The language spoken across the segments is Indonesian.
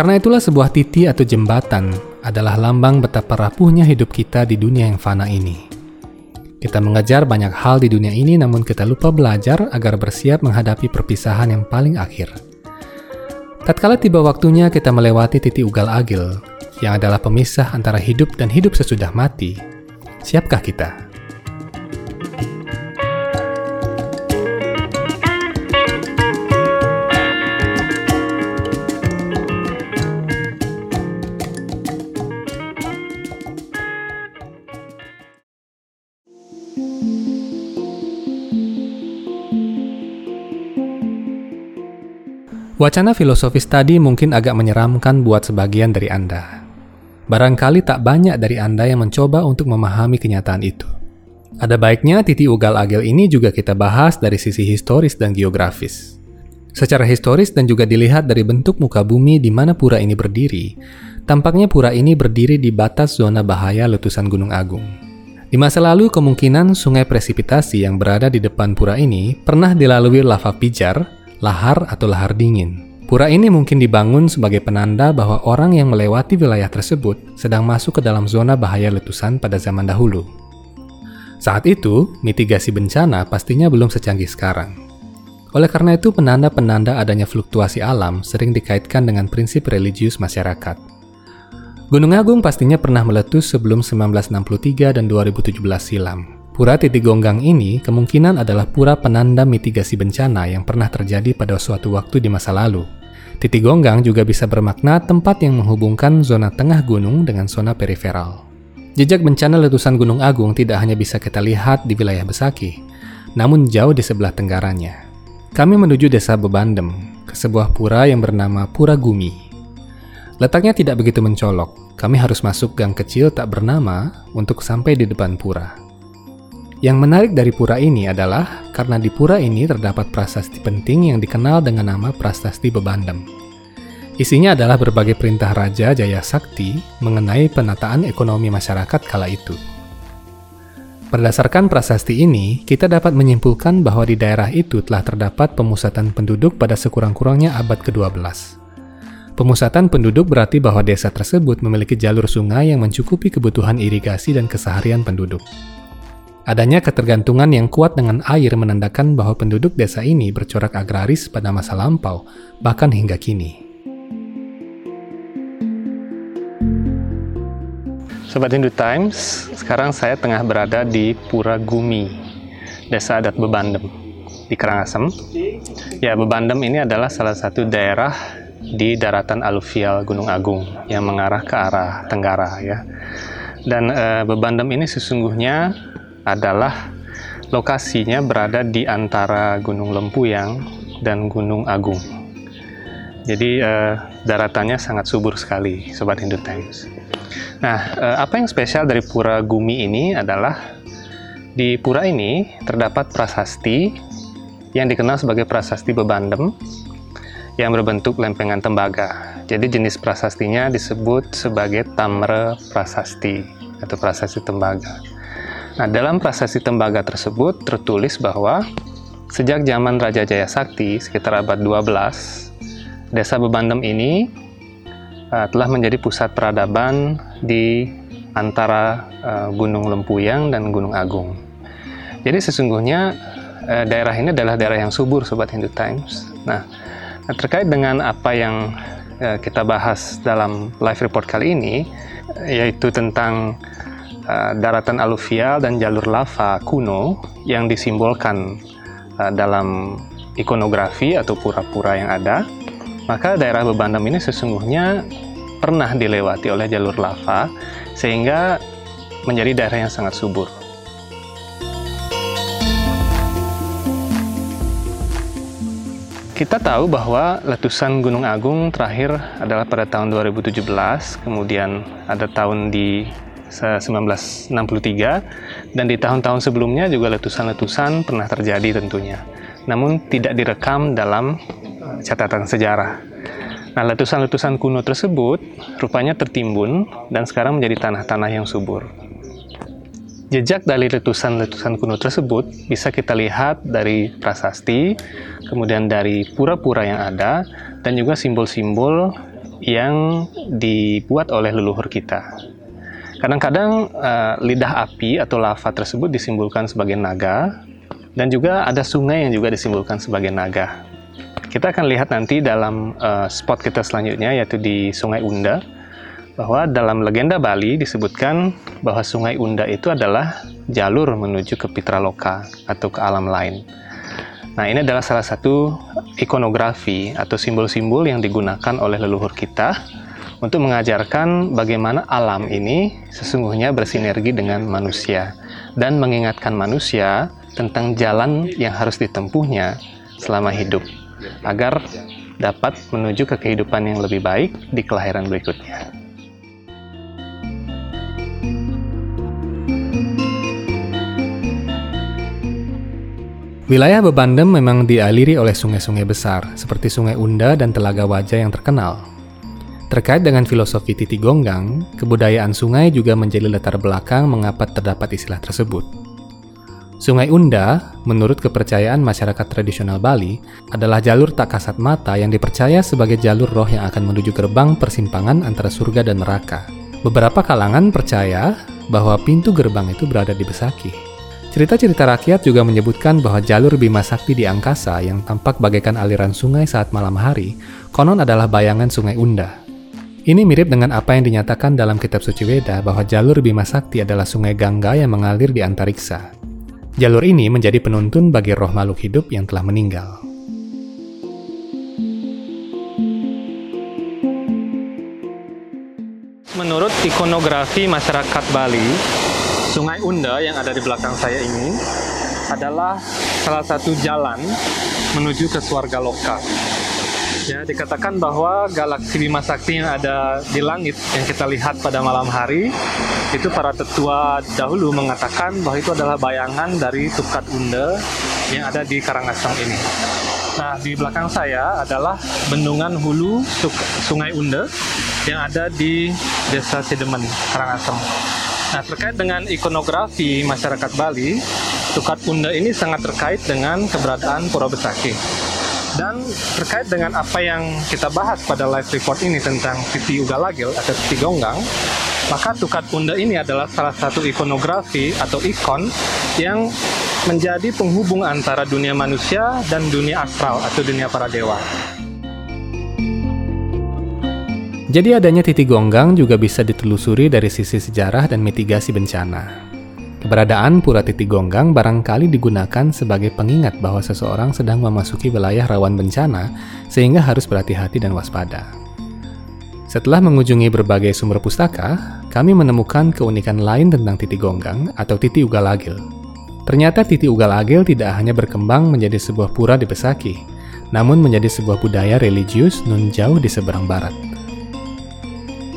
Karena itulah sebuah titi atau jembatan adalah lambang betapa rapuhnya hidup kita di dunia yang fana ini. Kita mengejar banyak hal di dunia ini namun kita lupa belajar agar bersiap menghadapi perpisahan yang paling akhir. Tatkala tiba waktunya kita melewati titik ugal agil, yang adalah pemisah antara hidup dan hidup sesudah mati, siapkah kita? Wacana filosofis tadi mungkin agak menyeramkan buat sebagian dari Anda. Barangkali tak banyak dari Anda yang mencoba untuk memahami kenyataan itu. Ada baiknya titik ugal agil ini juga kita bahas dari sisi historis dan geografis. Secara historis dan juga dilihat dari bentuk muka bumi di mana pura ini berdiri, tampaknya pura ini berdiri di batas zona bahaya letusan Gunung Agung. Di masa lalu, kemungkinan sungai presipitasi yang berada di depan pura ini pernah dilalui lava pijar lahar atau lahar dingin. Pura ini mungkin dibangun sebagai penanda bahwa orang yang melewati wilayah tersebut sedang masuk ke dalam zona bahaya letusan pada zaman dahulu. Saat itu, mitigasi bencana pastinya belum secanggih sekarang. Oleh karena itu, penanda-penanda adanya fluktuasi alam sering dikaitkan dengan prinsip religius masyarakat. Gunung Agung pastinya pernah meletus sebelum 1963 dan 2017 silam. Pura titik gonggang ini kemungkinan adalah pura penanda mitigasi bencana yang pernah terjadi pada suatu waktu di masa lalu. Titik gonggang juga bisa bermakna tempat yang menghubungkan zona tengah gunung dengan zona periferal. Jejak bencana letusan Gunung Agung tidak hanya bisa kita lihat di wilayah Besaki, namun jauh di sebelah tenggaranya. Kami menuju desa Bebandem, ke sebuah pura yang bernama Pura Gumi. Letaknya tidak begitu mencolok, kami harus masuk gang kecil tak bernama untuk sampai di depan pura. Yang menarik dari pura ini adalah karena di pura ini terdapat prasasti penting yang dikenal dengan nama Prasasti Bebandem. Isinya adalah berbagai perintah Raja Jaya Sakti mengenai penataan ekonomi masyarakat kala itu. Berdasarkan prasasti ini, kita dapat menyimpulkan bahwa di daerah itu telah terdapat pemusatan penduduk pada sekurang-kurangnya abad ke-12. Pemusatan penduduk berarti bahwa desa tersebut memiliki jalur sungai yang mencukupi kebutuhan irigasi dan keseharian penduduk. Adanya ketergantungan yang kuat dengan air menandakan bahwa penduduk desa ini bercorak agraris pada masa lampau, bahkan hingga kini. Sobat Hindu Times, sekarang saya tengah berada di Pura Gumi, Desa Adat Bebandem, di Karangasem. Ya, Bebandem ini adalah salah satu daerah di daratan aluvial Gunung Agung yang mengarah ke arah Tenggara ya. Dan e, Bebandem ini sesungguhnya adalah lokasinya berada di antara Gunung Lempuyang dan Gunung Agung. Jadi eh, daratannya sangat subur sekali, Sobat Hindu Times. Nah, eh, apa yang spesial dari Pura Gumi ini adalah di pura ini terdapat prasasti yang dikenal sebagai prasasti Bebandem yang berbentuk lempengan tembaga. Jadi jenis prasastinya disebut sebagai Tamre Prasasti atau prasasti tembaga. Nah, dalam prasasti tembaga tersebut tertulis bahwa sejak zaman Raja Jaya Sakti sekitar abad 12, desa Bebandem ini uh, telah menjadi pusat peradaban di antara uh, Gunung Lempuyang dan Gunung Agung. Jadi sesungguhnya uh, daerah ini adalah daerah yang subur, Sobat Hindu Times. Nah, terkait dengan apa yang kita bahas dalam live report kali ini, yaitu tentang uh, daratan aluvial dan jalur lava kuno yang disimbolkan uh, dalam ikonografi atau pura-pura yang ada, maka daerah Bebandem ini sesungguhnya pernah dilewati oleh jalur lava sehingga menjadi daerah yang sangat subur. Kita tahu bahwa letusan Gunung Agung terakhir adalah pada tahun 2017, kemudian ada tahun di 1963 dan di tahun-tahun sebelumnya juga letusan-letusan pernah terjadi tentunya. Namun tidak direkam dalam catatan sejarah. Nah, letusan-letusan kuno tersebut rupanya tertimbun dan sekarang menjadi tanah-tanah yang subur. Jejak dari letusan-letusan kuno tersebut bisa kita lihat dari prasasti, kemudian dari pura-pura yang ada, dan juga simbol-simbol yang dibuat oleh leluhur kita. Kadang-kadang uh, lidah api atau lava tersebut disimbolkan sebagai naga, dan juga ada sungai yang juga disimbolkan sebagai naga. Kita akan lihat nanti dalam uh, spot kita selanjutnya, yaitu di Sungai Unda, bahwa dalam legenda Bali disebutkan bahwa Sungai Unda itu adalah jalur menuju ke Pitraloka atau ke alam lain. Nah, ini adalah salah satu ikonografi atau simbol-simbol yang digunakan oleh leluhur kita untuk mengajarkan bagaimana alam ini sesungguhnya bersinergi dengan manusia dan mengingatkan manusia tentang jalan yang harus ditempuhnya selama hidup agar dapat menuju ke kehidupan yang lebih baik di kelahiran berikutnya. Wilayah Bebandem memang dialiri oleh sungai-sungai besar, seperti Sungai Unda dan Telaga Wajah yang terkenal. Terkait dengan filosofi Titi Gonggang, kebudayaan sungai juga menjadi latar belakang mengapa terdapat istilah tersebut. Sungai Unda, menurut kepercayaan masyarakat tradisional Bali, adalah jalur tak kasat mata yang dipercaya sebagai jalur roh yang akan menuju gerbang persimpangan antara surga dan neraka. Beberapa kalangan percaya bahwa pintu gerbang itu berada di Besaki. Cerita-cerita rakyat juga menyebutkan bahwa jalur Bima Sakti di angkasa yang tampak bagaikan aliran sungai saat malam hari, konon adalah bayangan sungai Unda. Ini mirip dengan apa yang dinyatakan dalam kitab suci Weda bahwa jalur Bima Sakti adalah sungai Gangga yang mengalir di antariksa. Jalur ini menjadi penuntun bagi roh makhluk hidup yang telah meninggal. Menurut ikonografi masyarakat Bali, Sungai Unda yang ada di belakang saya ini adalah salah satu jalan menuju ke Swarga Loka. Ya, dikatakan bahwa galaksi Bima Sakti yang ada di langit yang kita lihat pada malam hari itu para tetua dahulu mengatakan bahwa itu adalah bayangan dari Tukat Unda yang ada di Karangasem ini. Nah, di belakang saya adalah bendungan hulu Sungai Unda yang ada di Desa Sidemen, Karangasem. Nah, terkait dengan ikonografi masyarakat Bali, Tukat Unda ini sangat terkait dengan keberadaan Pura Besaki. Dan terkait dengan apa yang kita bahas pada live report ini tentang Titi Ugalagil atau Titi Gonggang, maka Tukat Unda ini adalah salah satu ikonografi atau ikon yang menjadi penghubung antara dunia manusia dan dunia astral atau dunia para dewa. Jadi adanya Titi Gonggang juga bisa ditelusuri dari sisi sejarah dan mitigasi bencana. Keberadaan Pura Titi Gonggang barangkali digunakan sebagai pengingat bahwa seseorang sedang memasuki wilayah rawan bencana sehingga harus berhati-hati dan waspada. Setelah mengunjungi berbagai sumber pustaka, kami menemukan keunikan lain tentang Titi Gonggang atau Titi Ugalagil. Ternyata Titi Ugalagil tidak hanya berkembang menjadi sebuah pura di Besaki, namun menjadi sebuah budaya religius nun jauh di seberang barat.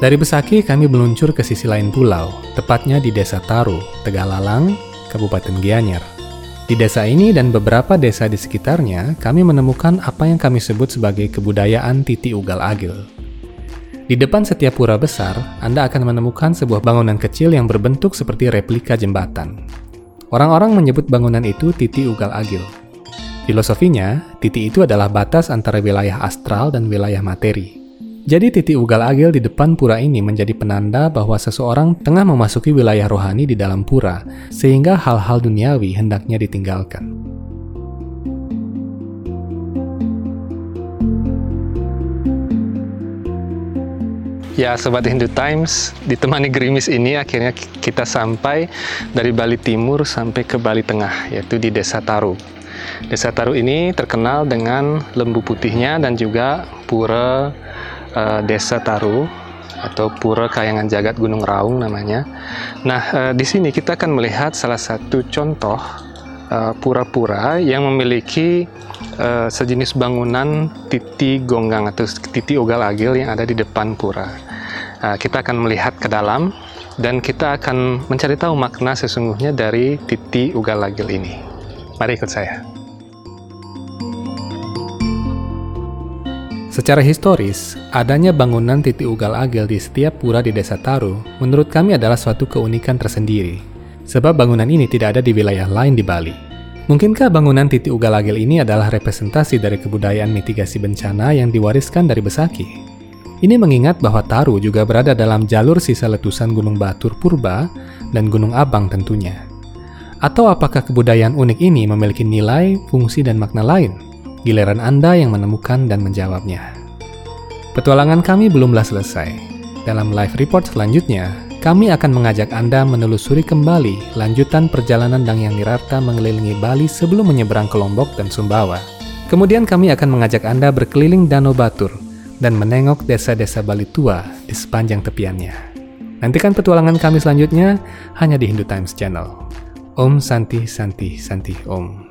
Dari Besaki kami meluncur ke sisi lain pulau, tepatnya di Desa Taru, Tegalalang, Kabupaten Gianyar. Di desa ini dan beberapa desa di sekitarnya, kami menemukan apa yang kami sebut sebagai kebudayaan Titi Ugal Agil. Di depan setiap pura besar, Anda akan menemukan sebuah bangunan kecil yang berbentuk seperti replika jembatan. Orang-orang menyebut bangunan itu Titi Ugal Agil. Filosofinya, Titi itu adalah batas antara wilayah astral dan wilayah materi. Jadi titik ugal agil di depan pura ini menjadi penanda bahwa seseorang tengah memasuki wilayah rohani di dalam pura, sehingga hal-hal duniawi hendaknya ditinggalkan. Ya, Sobat Hindu Times, ditemani gerimis ini akhirnya kita sampai dari Bali Timur sampai ke Bali Tengah, yaitu di Desa Taru. Desa Taru ini terkenal dengan lembu putihnya dan juga pura uh, Desa Taru atau Pura Kayangan Jagat Gunung Raung namanya. Nah, uh, di sini kita akan melihat salah satu contoh eh, pura-pura uh, yang memiliki uh, sejenis bangunan titi gonggang atau titi ugal agil yang ada di depan pura. Uh, kita akan melihat ke dalam dan kita akan mencari tahu makna sesungguhnya dari titi ugal agil ini. Mari ikut saya. Secara historis, adanya bangunan titik ugal agel di setiap pura di desa Taru menurut kami adalah suatu keunikan tersendiri, sebab bangunan ini tidak ada di wilayah lain di Bali. Mungkinkah bangunan titik ugal agel ini adalah representasi dari kebudayaan mitigasi bencana yang diwariskan dari Besaki? Ini mengingat bahwa Taru juga berada dalam jalur sisa letusan Gunung Batur Purba dan Gunung Abang tentunya. Atau apakah kebudayaan unik ini memiliki nilai, fungsi, dan makna lain? Giliran Anda yang menemukan dan menjawabnya. Petualangan kami belumlah selesai. Dalam live report selanjutnya, kami akan mengajak Anda menelusuri kembali lanjutan perjalanan Dangyang Nirarta mengelilingi Bali sebelum menyeberang ke Lombok dan Sumbawa. Kemudian kami akan mengajak Anda berkeliling Danau Batur dan menengok desa-desa Bali tua di sepanjang tepiannya. Nantikan petualangan kami selanjutnya hanya di Hindu Times Channel. Om Santi Santi Santi Om.